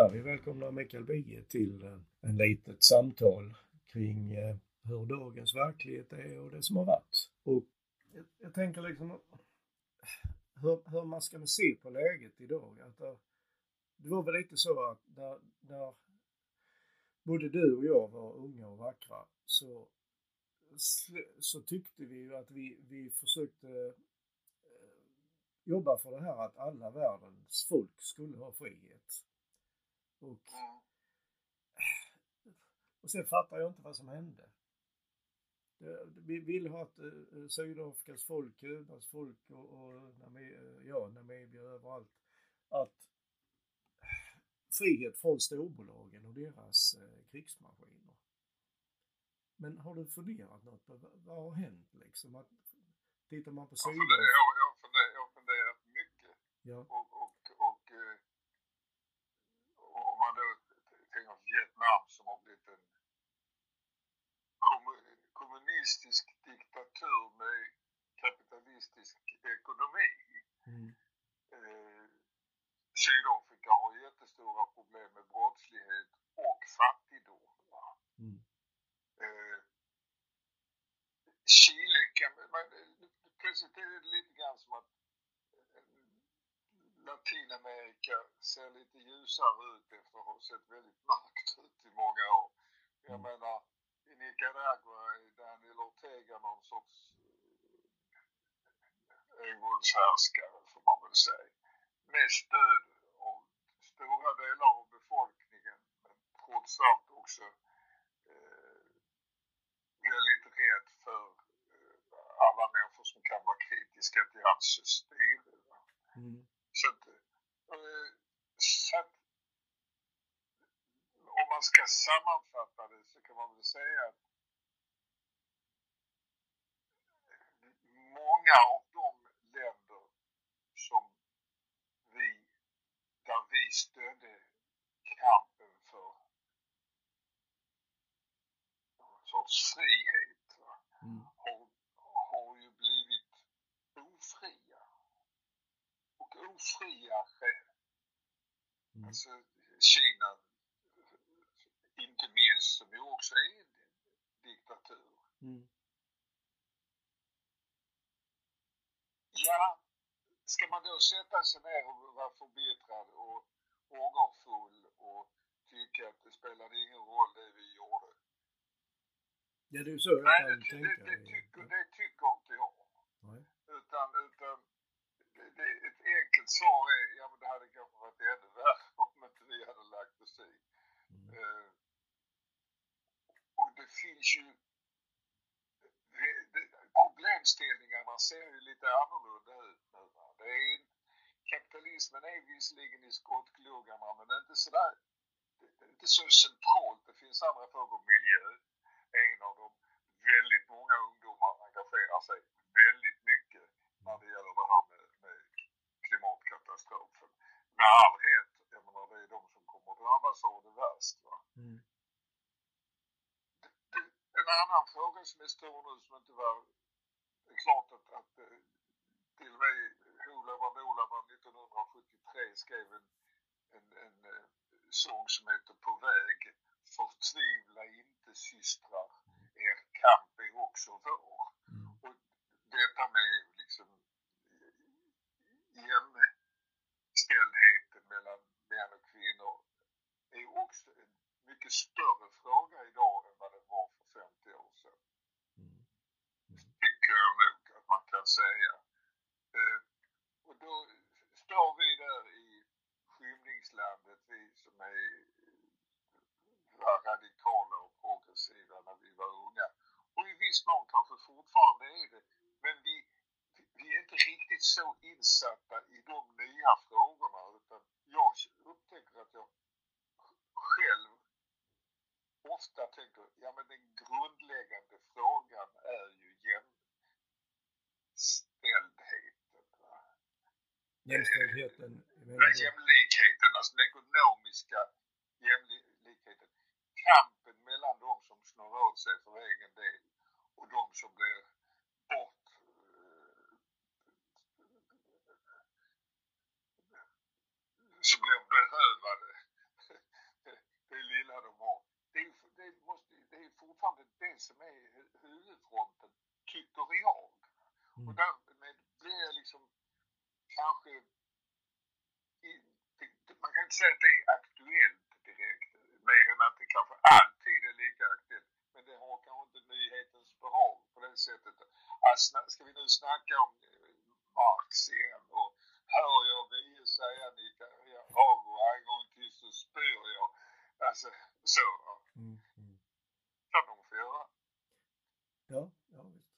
här. Vi välkomnar Mikael Bie till eh, en litet samtal kring eh, hur dagens verklighet är och det som har varit. Och jag, jag tänker liksom hur, hur, man ska se på läget idag. Att det, det var väl lite så att när, där både du och jag var unga och vackra så, så tyckte vi ju att vi, vi försökte eh, jobba för det här att alla världens folk skulle ha frihet. Och, och sen fattar jag inte vad som hände. Vi vill ha att uh, Sydafrikas folk, Kubas folk och, och ja, Namibia överallt, att frihet från storbolagen och deras eh, krigsmaskiner. Men har du funderat något på vad har hänt liksom? Att, tittar man på Sydafrika? Jag, funderat, jag har funderat mycket. Ja. Och, och, och, eh, och om man då tänker på Vietnam som har blivit en kommunistisk diktatur med kapitalistisk ekonomi. Mm. Eh, Sydafrika har jättestora problem med brottslighet och fattigdom. Mm. Eh, Chile kan man, plötsligt är det lite grann som att eh, Latinamerika ser lite ljusare ut efter att ha sett väldigt mörkt ut i många år. Jag mm. menar, i Nicaragua är Daniel Ortega någon sorts eh, envåldshärskare får man väl säga. Med stöd stora delar av befolkningen men trots allt också eh, väldigt rädd för eh, alla människor som kan vara kritiska till hans styre. Mm. Så, att, så att om man ska sammanfatta det så kan man väl säga att många av de länder som där vi stödde kampen för någon sorts frihet mm. har, har ju blivit ofria. Ofriare, mm. alltså Kina inte minst, som ju också är en diktatur. Mm. Ja, ska man då sätta sig ner och vara förbittrad och ångerfull och tycka att det spelade ingen roll det vi gjorde? Ja, det är så jag Nej, det. Det, det, tycker, det tycker inte jag. Nej. Utan, utan det, det, enkelt svar är, ja men det hade kanske varit ännu värre om inte vi hade lagt i. Mm. Uh, och det finns ju problemställningarna ser ju lite annorlunda ut nu. Det är, kapitalismen är visserligen i skottgluggarna men inte sådär, det är inte så centralt. Det finns andra frågor, miljö är en av dem. Väldigt många ungdomar engagerar sig väldigt mycket när det gäller det här med, med klimatkatastrofen. Med all rätt, jag menar det är de som kommer drabbas av det värst. Va? Mm. En annan fråga som är stor nu som inte var det är klart att, att eh, till och med Holovan Olavan 1973 skrev en, en, en, en eh, sång som heter På väg. Förtvivla inte systrar, er kamp är också vår. Mm. Och detta med liksom jämställdheten mellan män och kvinnor är också en mycket större fråga idag än vad det var för 50 år sedan tycker jag nog att man kan säga. Eh, och då står vi där i skymningslandet, vi som är var radikala och progressiva när vi var unga. Och i viss mån kanske fortfarande är det. Men vi, vi är inte riktigt så insatta i de nya frågorna utan jag upptäcker att jag själv ofta tänker, ja men den grundläggande frågan är ju jämställdheten. Jämställdheten? Eh, jämlikheten, alltså den ekonomiska jämlikheten. Kampen mellan de som snor åt sig för egen del och de som blir bort eh, som blir berövade att det är aktuellt direkt, mer än att det kanske alltid är lika aktuellt. Men det har kanske inte nyhetens behag på det sättet. Alltså, ska vi nu snacka om eh, Marx igen och hör jag Wiehe säga Nicaragua en gång till så spyr jag. Alltså så. Mm, mm. kan de få göra. Ja, ja visst.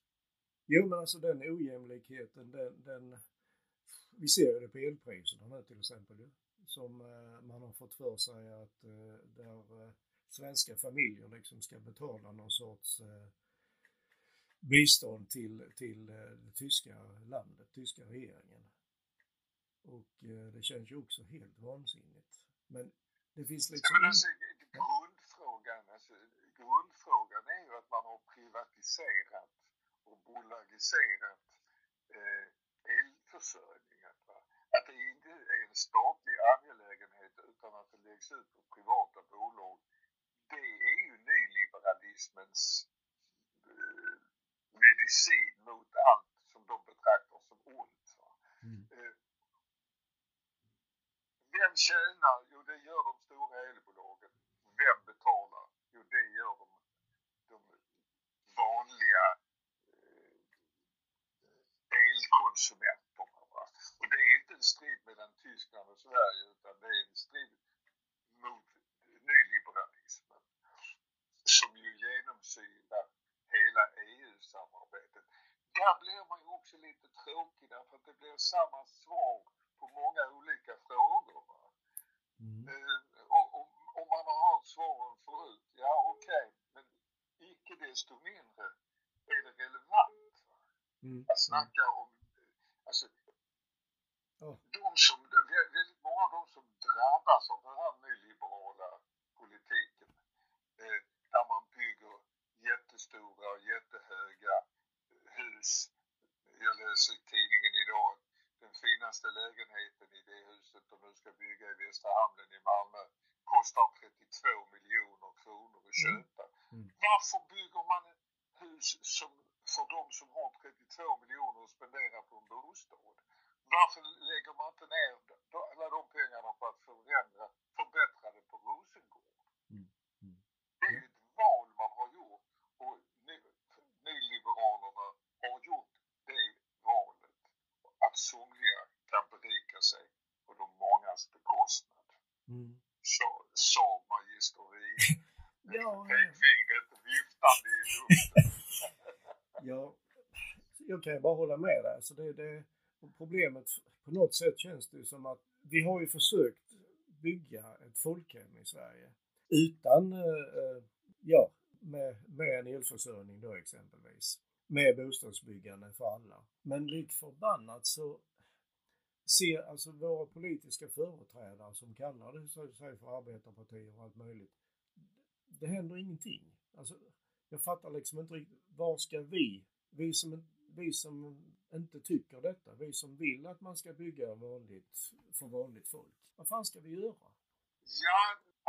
Jo men alltså den ojämlikheten den, den vi ser det på elpriserna nu till exempel ju. Som eh, man har fått för sig att eh, där eh, svenska familjer liksom ska betala någon sorts bistånd till, till det tyska landet, tyska regeringen. Och det känns ju också helt vansinnigt. Men det finns liksom... Men alltså, grundfrågan, alltså, grundfrågan är ju att man har privatiserat och bolagiserat eh, elförsörjningen inte är en statlig angelägenhet utan att det läggs ut på privata bolag. Det är ju nyliberalismens eh, medicin mot allt som de betraktar som ont. Mm. Eh, vem tjänar? Jo, det gör de stora elbolagen. Vem betalar? Jo, det gör de, de vanliga eh, elkonsumenterna. Och det är inte en strid mellan Tyskland och Sverige utan det är en strid mot nyliberalismen som ju genomsyrar hela EU-samarbetet. Där blir man ju också lite tråkig därför att det blir samma svar på många olika frågor. Mm. Uh, och, och, man har hört svaren förut, ja okej, okay, men icke desto mindre är det relevant mm. att snacka om Alltså, de som, väldigt många av de som drabbas av den här nyliberala politiken eh, där man bygger jättestora och jättehöga hus. Jag läser i tidningen idag att den finaste lägenheten i det huset de nu ska bygga i Västra Hamnen i Malmö kostar 32 miljoner kronor att mm. köpa. Mm. Varför bygger man hus som, för de som har 32 miljoner att spendera på en bostad? Varför lägger man inte ner alla de pengarna på att förändra, förbättra det på Rosengård? Mm. Mm. Det är ju ett val man har gjort och nyliberalerna har gjort det valet att somliga kan berika sig på de mångas bekostnad. Mm. Så, sa magister Wien. ja, Pekfingret viftande i luften. ja, jag kan jag bara hålla med dig. Alltså det, det, problemet, på något sätt känns det som att vi har ju försökt bygga ett folkhem i Sverige utan, eh, eh ja, med, med en elförsörjning då exempelvis. Med bostadsbyggande för alla. Men lik förbannat så ser alltså våra politiska företrädare som kallar sig för arbetarpartier och allt möjligt. Det händer ingenting. Alltså, jag fattar liksom inte riktigt, var ska vi, vi som, vi som inte tycker detta, vi som vill att man ska bygga vanligt för vanligt folk. Vad fan ska vi göra? Ja,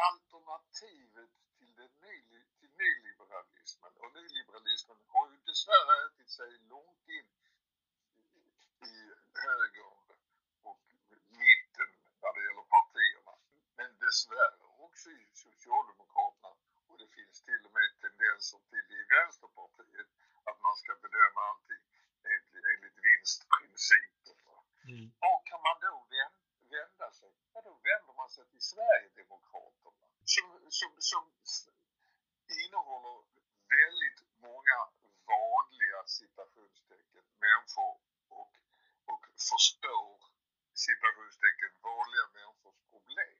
alternativet till, det ny, till nyliberalismen och nyliberalismen har ju dessvärre ätit sig långt in i högern och mitten när det gäller partierna. Men dessvärre också i Socialdemokraterna och det finns till och med tendenser till det i Vänsterpartiet att man ska bedöma allting enligt vinstprincipen. Mm. Var kan man då vända sig? Ja, då vänder man sig till Sverigedemokraterna som, som, som innehåller väldigt många vanliga citationstecken människor och, och förstår citationstecken vanliga människors problem.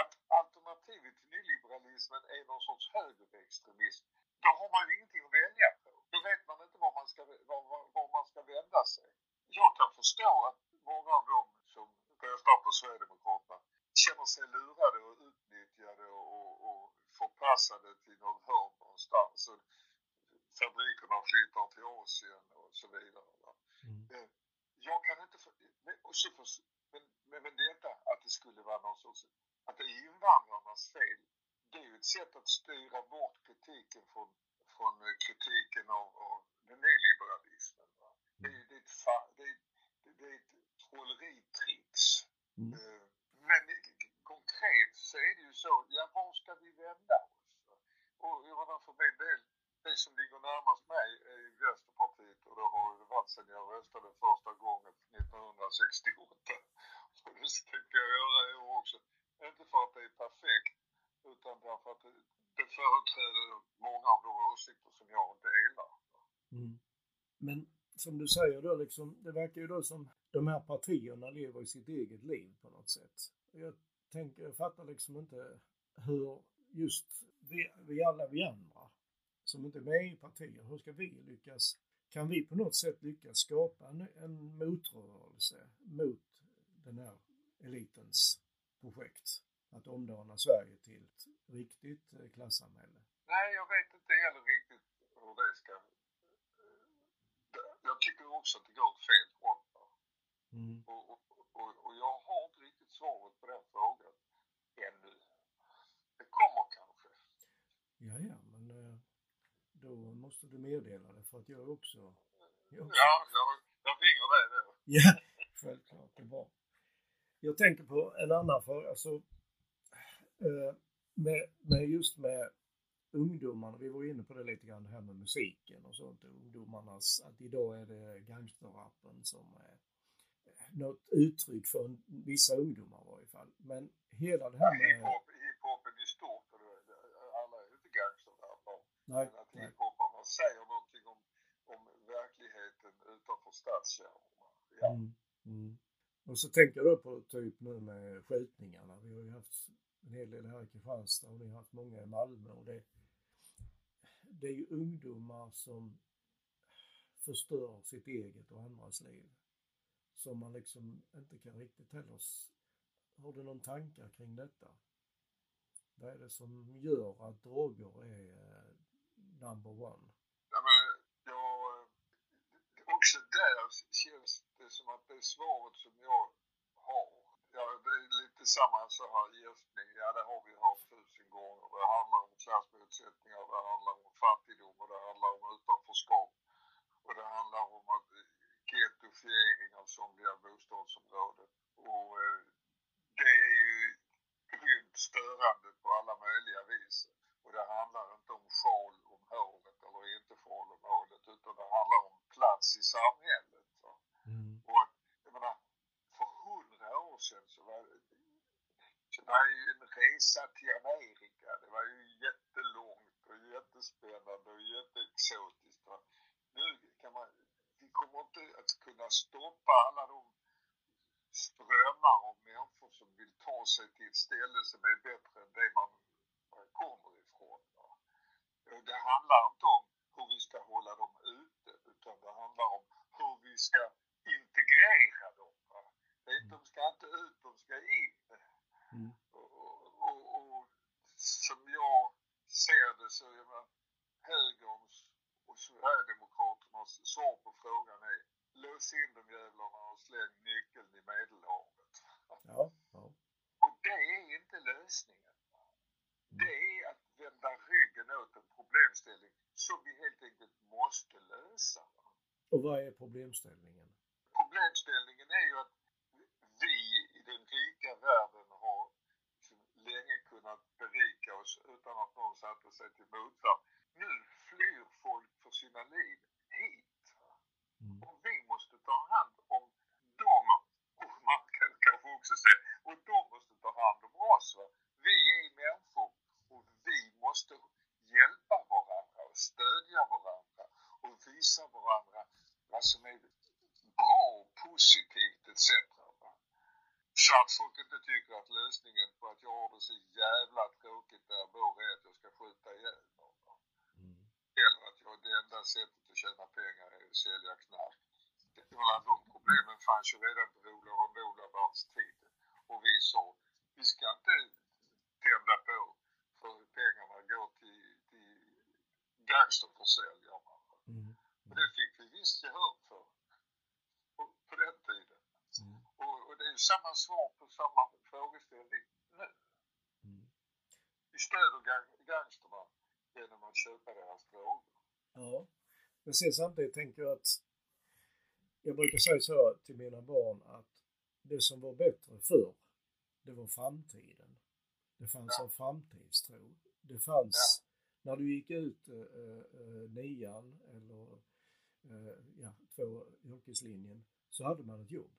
Att alternativet till nyliberalismen är någon sorts högerextremism, då har man ju ingenting att välja på. Då vet man inte var man ska, var, var man ska vända sig. Jag kan förstå att många av dem som röstar på Sverigedemokraterna känner sig lurade och utnyttjade och, och förpassade till någon hörn någonstans. Och fabrikerna flyttar till Asien och så vidare. Mm. Eh, jag kan inte... För, men, så för, men, men, men detta att det skulle vara någon sorts... Att det är invandrarnas fel. Det är ju ett sätt att styra bort kritiken från, från kritiken av, av den nyliberalismen. Va? Det, det, är ett, det, det, det är ett trolleritrix. Mm. Eh, men konkret så är det ju så, ja var ska vi vända oss? Och jag menar för min del, det som ligger närmast mig är Vänsterpartiet och det har det varit sedan jag röstade första gången 1968. Och det tänker jag göra i år också. Inte för att det är perfekt, utan därför att det, det företräder många av de åsikter som jag delar. Mm. Men som du säger då, liksom, det verkar ju då som de här partierna lever i sitt eget liv på något sätt. Jag tänker, jag fattar liksom inte hur just vi, vi alla vi andra som inte är med i partier, hur ska vi lyckas? Kan vi på något sätt lyckas skapa en, en motrörelse mot den här elitens projekt? Att omdana Sverige till ett riktigt eh, klassamhälle? Nej, jag vet inte heller riktigt hur det ska... Jag tycker också att det går åt fel håll. Mm. Och, och, och, och jag har inte riktigt svaret på den frågan ännu. Det kommer kanske. Ja, ja, eh, då måste du meddela det för att jag också... Jag också... Ja, jag, jag ringer dig då. Ja, självklart. Det är bra. Jag tänker på en annan fråga. Alltså, med, med just med ungdomarna, vi var inne på det lite grann det här med musiken och sånt, ungdomarnas, att idag är det gangsterrappen som är något uttryck för vissa ungdomar i varje fall. Men hela det här med... Hiphop, hiphopen i stort, alla är ju inte gangsterrappare. Nej. Men att hiphoparna säger någonting om, om verkligheten utanför stadskärnorna. Ja. Mm, mm. Och så tänker då på typ nu med skjutningarna. Vi har ju haft en hel del här i Kristianstad och ni har haft många i Malmö och det, det är ju ungdomar som förstör sitt eget och andras liv som man liksom inte kan riktigt heller... Har du någon tankar kring detta? Vad är det som gör att droger är uh, number one? Ja, men jag, också där känns det som att det svaret som jag har, ja, det är lite samma så här gästning, ja det har vi hört tusen gånger. Det handlar om klassmotsättningar, det handlar om fattigdom och det handlar om utanförskap. Och det handlar om att gettofiering av somliga bostadsområden. Och eh, det är ju grymt störande på alla möjliga vis. Och det handlar inte om sjal om hålet eller inte sjal om hålet utan det handlar om plats i samhället. Mm. Och jag menar, för hundra år sedan så var det, så var det ju en resa till Amerika. Det var ju jättelångt och jättespännande och jätteexotiskt. Nu kan man vi kommer inte att kunna stoppa alla de strömmar av människor som vill ta sig till ett ställe som är bättre än det man kommer ifrån. Det handlar inte om hur vi ska hålla dem utan det handlar om hur vi ska integrera dem. Det är, de ska inte ut, de ska in. Mm. Och, och, och, som jag ser det så är man högerns och Sverigedemokraternas svar på frågan är lås in de jävlarna och släng nyckeln i Medelhavet. Ja, ja. Och det är inte lösningen. Det är att vända ryggen åt en problemställning som vi helt enkelt måste lösa. Och vad är problemställningen? Problemställningen är ju att vi i den rika världen har länge kunnat berika oss utan att någon satte sig till motvärn. Nu flyr folk för sina liv hit. Mm. Och vi måste ta hand om dem. Och man kan kanske också säga, och de måste ta hand om oss. Va? Vi är människor och vi måste hjälpa varandra och stödja varandra och visa varandra vad som är bra och positivt etc. Så att folk inte tycker att lösningen på att jag har det så jävla tråkigt där jag bor är att jag ska skjuta ihjäl eller att jag, det enda sättet att tjäna pengar är att sälja knark. de problemen fanns ju redan på Olof och Olavards tid. Och vi sa, vi ska inte tända på för pengarna går till, till gangsterförsäljarna. Mm. Och det fick vi visst gehör för på, på den tiden. Mm. Och, och, det är ju samma svar på samma frågeställning nu. Mm. Vi stöder gang, gangsterna genom att köpa deras droger. Ja, men sen samtidigt tänker jag att jag brukar säga så till mina barn att det som var bättre förr, det var framtiden. Det fanns en framtidstro. Det fanns, när du gick ut eh, eh, nian eller eh, ja, två yrkeslinjen så hade man ett jobb.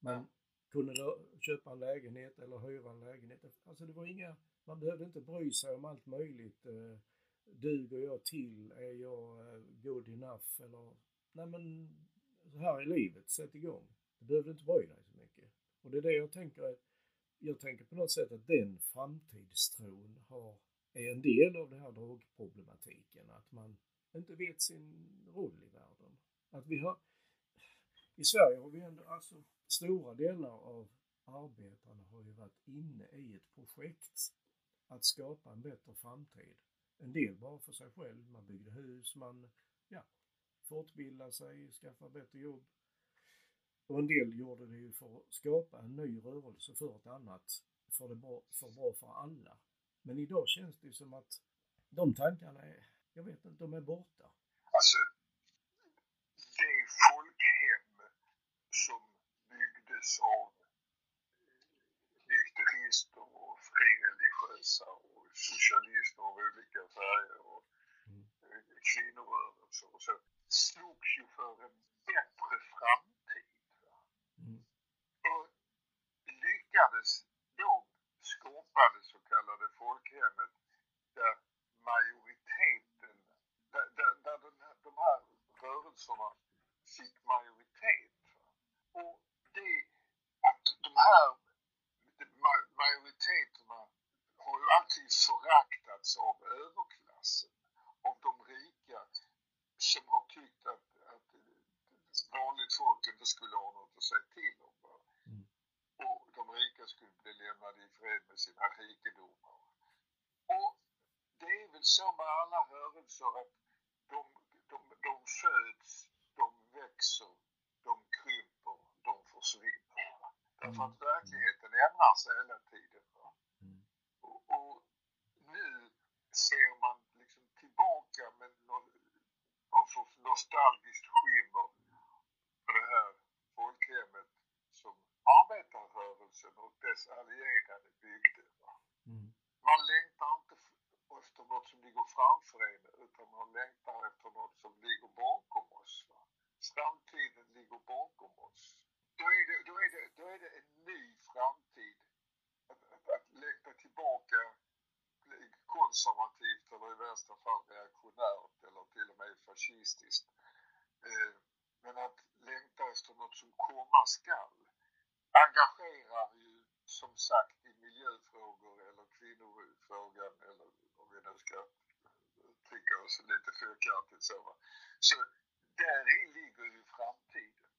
Man kunde köpa en lägenhet eller hyra en lägenhet. Alltså det var inga, man behövde inte bry sig om allt möjligt. Eh, duger jag till? Är jag eh, good enough? Eller, nej men så här är livet, sätt igång. Du behöver inte bry dig så mycket. Och det är det jag tänker, jag tänker på något sätt att den framtidstron har, är en del av den här drogproblematiken. Att man inte vet sin roll i världen. Att vi har, i Sverige har vi ändå, alltså stora delar av arbetarna har ju varit inne i ett projekt att skapa en bättre framtid. En del bara för sig själv, man byggde hus, man ja, fortbildade sig, skaffade bättre jobb. Och en del gjorde det ju för att skapa en ny rörelse för ett annat, för det bra, för bra för alla. Men idag känns det som att de tankarna är, jag vet inte, de är borta. Alltså, det folkhem som byggdes av nykterister och frireligiösa och socialister av olika färger och mm. kvinnorörelser och så slogs ju för en bättre framtid. Mm. Och lyckades då skapa det så kallade folkhemmet där majoriteten, där, där, där den här, de här rörelserna fick majoritet. Och det att de här majoriteterna har ju alltid föraktats av överklassen, av de rika som har tyckt att, att vanligt folk inte skulle ha något att säga till om. Mm. Och de rika skulle bli lämnade i fred med sina rikedomar. Och det är väl så med alla rörelser att de, de, de föds, de växer, de krymper, de försvinner. Därför att mm. verkligheten ändrar sig hela tiden. Mm. Och, och nu ser man liksom tillbaka med någon, någon sorts nostalgiskt skimmer på det här folkhemmet som arbetarrörelsen och dess allierade byggde. Mm. Man längtar inte efter något som ligger framför en utan man längtar efter något som ligger bakom oss. Va? Framtiden ligger bakom oss. Då är det, då är det, då är det en ny framtid. Att, att, att längta tillbaka konservativt eller i värsta fall reaktionärt eller till och med fascistiskt. Eh, men att längta efter något som komma skall engagerar ju som sagt i miljöfrågor eller kvinnofrågan eller om vi nu ska uttrycka oss lite fyrkantigt så. Så där ligger ju framtiden.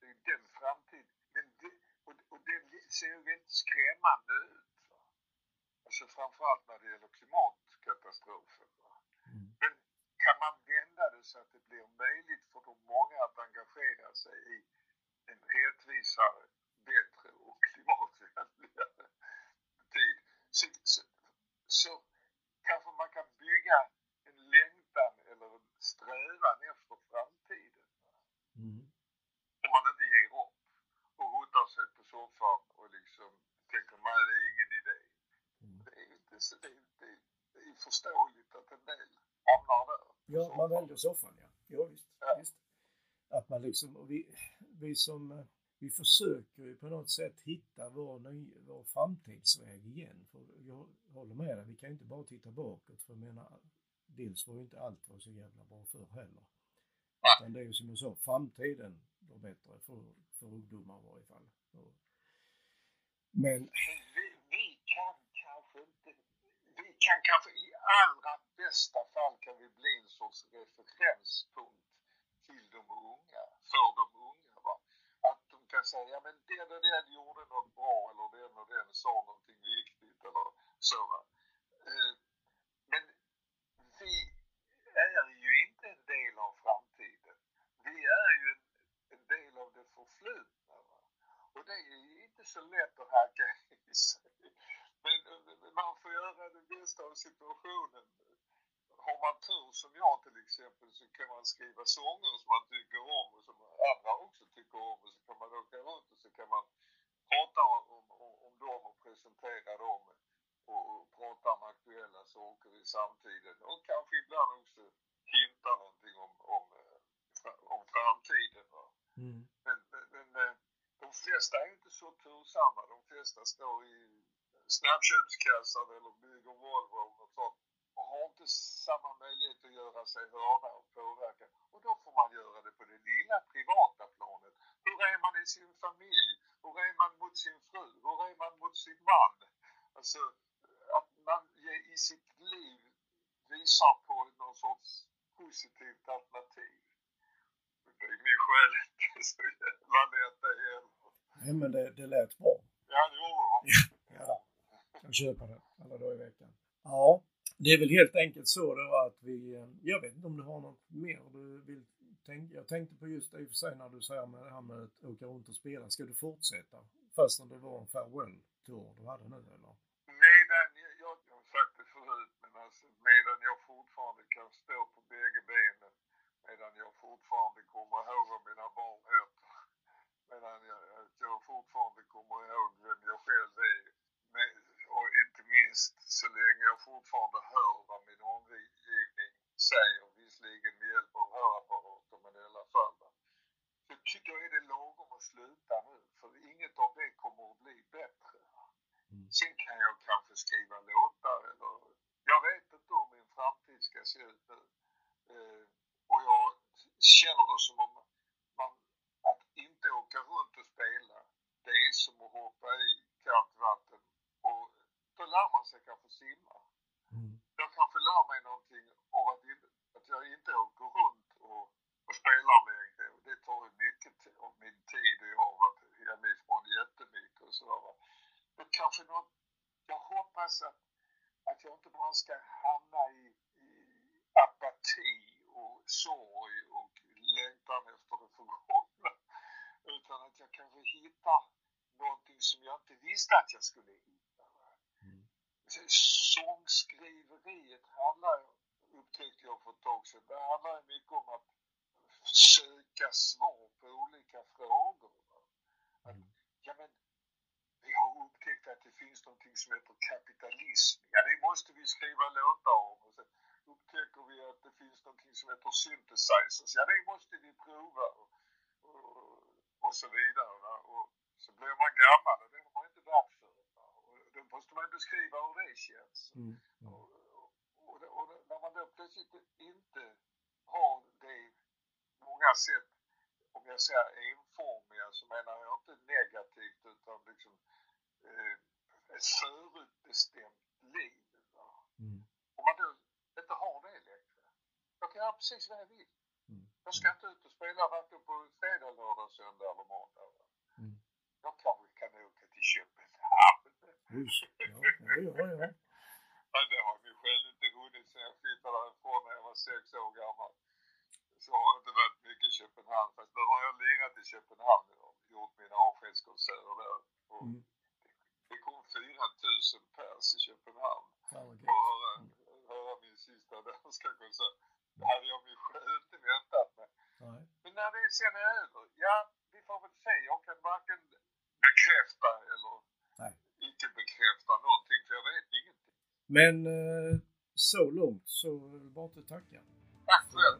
Det är den framtiden. Men det, och, och den ser ju väldigt skrämmande ut. Alltså framförallt när det gäller klimatkatastrofen. Mm. Men kan man vända det så att det blir möjligt för de många att engagera sig i en rättvisare, bättre och klimatvänligare tid så, så, så kanske man kan bygga en längtan eller en strävan efter framtiden. Mm. Om man inte ger upp och rotar sig på soffan och liksom tänker nej det är ingen idé. Mm. Det, är inte, det, det, det är förståeligt att en del hamnar där. Ja, man väljer soffan ja. Ja, visst. Ja. visst. Att man liksom, vi, vi som, vi försöker ju på något sätt hitta vår, ny, vår framtidsväg igen. För jag håller med dig, vi kan inte bara titta bakåt för jag menar, dels var ju inte allt var så jävla bra förr heller. Utan det är ju som jag sa, framtiden var bättre för, för ungdomar i varje fall. Men... Vi, vi kan kanske inte, vi kan kanske i allra bästa fall kan vi bli en sorts referenspunkt till de unga, för de unga. Va? Att de kan säga, ja men den och den gjorde något bra eller den och den sa någonting viktigt eller så. Va? Eh, men vi är ju inte en del av framtiden. Vi är ju en, del av det förflutna. Va? Och det är inte så lätt att hacka får göra det bästa av situationen har man tur som jag till exempel så kan man skriva sånger som man tycker om och som andra också tycker om och så kan man åka runt och så kan man prata om, om, om dem och presentera dem och, och prata om aktuella saker i samtiden och kanske ibland också hinta någonting om, om, om framtiden. Mm. Men, men, men eh, de flesta är inte så tursamma. De flesta står i snabbköpskassan eller bygger Volvo eller något sånt och har inte samma möjlighet att göra sig hörda och påverka. Och då får man göra det på det lilla privata planet. Hur är man i sin familj? Hur är man mot sin fru? Hur är man mot sin man? Alltså, att man i sitt liv visar på någon sorts positivt alternativ. Det är min själ inte så jävla lätt det heller. Nej, men det, det lät bra. Ja, det gjorde det. Ja, kan köpa det alla dagar i veckan. Ja, det är väl helt enkelt så då att vi, eh, jag vet inte om du har något mer du vill tänka. Jag tänkte på just det i och för sig när du säger med det här med att åka runt och spela. Ska du fortsätta? Fastän det var en farewell-tour du hade nu eller? Medan jag, jag har sagt det förut, men alltså medan jag fortfarande kan stå på bägge benen, medan jag fortfarande kommer ihåg vad mina barn heter, medan jag, jag fortfarande kommer ihåg vem jag själv är, med, och inte minst så länge jag fortfarande hör vad min omgivning säger, visserligen med hjälp av hörapparater, men i alla fall. va. Så tycker jag är det lagom att sluta nu, för inget av det kommer att bli bättre. Mm. Sen kan jag kanske skriva låtar eller jag vet inte hur min framtid ska se ut nu. Eh, och jag känner det som om man, att inte åka runt och spela, det är som att hoppa i kallt vatten och då lär man sig kanske simma. Mm. Jag kanske lär mig någonting av att, inte, att jag inte åker runt och, och spelar längre. Och det tar ju mycket t- av min tid och jag har varit hemifrån jättemycket och sådär. va. Det kanske något, jag hoppas att, att jag inte bara ska hamna i, i apati och sorg och längtan efter det förgångna. Utan att jag kanske hittar någonting som jag inte visste att jag skulle hitta. Mm. Sångskriveriet handlar, upptäckte jag för ett tag sedan, det handlar mycket om att söka svar på olika frågor. Att, Mm. ja men, att det finns någonting som heter kapitalism. Ja, det måste vi skriva låtar om. Och sen upptäcker vi att det finns någonting som heter synthesizers. Ja, det måste vi prova. Och, och, och så vidare. Va? Och så blir man gammal och det har man inte varit förut. Och då måste man beskriva hur det känns. Mm. Mm. Och, och, och, och när man då plötsligt inte har det många sätt, om jag säger enformiga, så menar jag inte negativt utan liksom eh, ett förutbestämt liv. Mm. Om man då inte har det längre. Jag kan göra precis vad jag vill. Mm. Jag ska inte ut och spela varken på fredag, lördag, söndag eller måndag. Mm. Jag kanske kan åka till Köpenhamn. Oj, ja, ja, ja, ja. Ja, det har vi själv inte hunnit sen jag flyttade därifrån när jag var sex år gammal. Så har jag inte varit mycket i Köpenhamn. Fast nu har jag lirat i Köpenhamn och gjort mina avskedskonserter där. Och Mm. Det kom 4000 pers i Köpenhamn för att höra, höra min sista danska konsert. Det hade jag själv inte väntat mig. Men när det sen är över, ja, vi får väl se. Jag kan varken bekräfta eller Nej. icke bekräfta någonting, för jag vet ingenting. Men eh, så långt så är det bara att tacka Tack själv.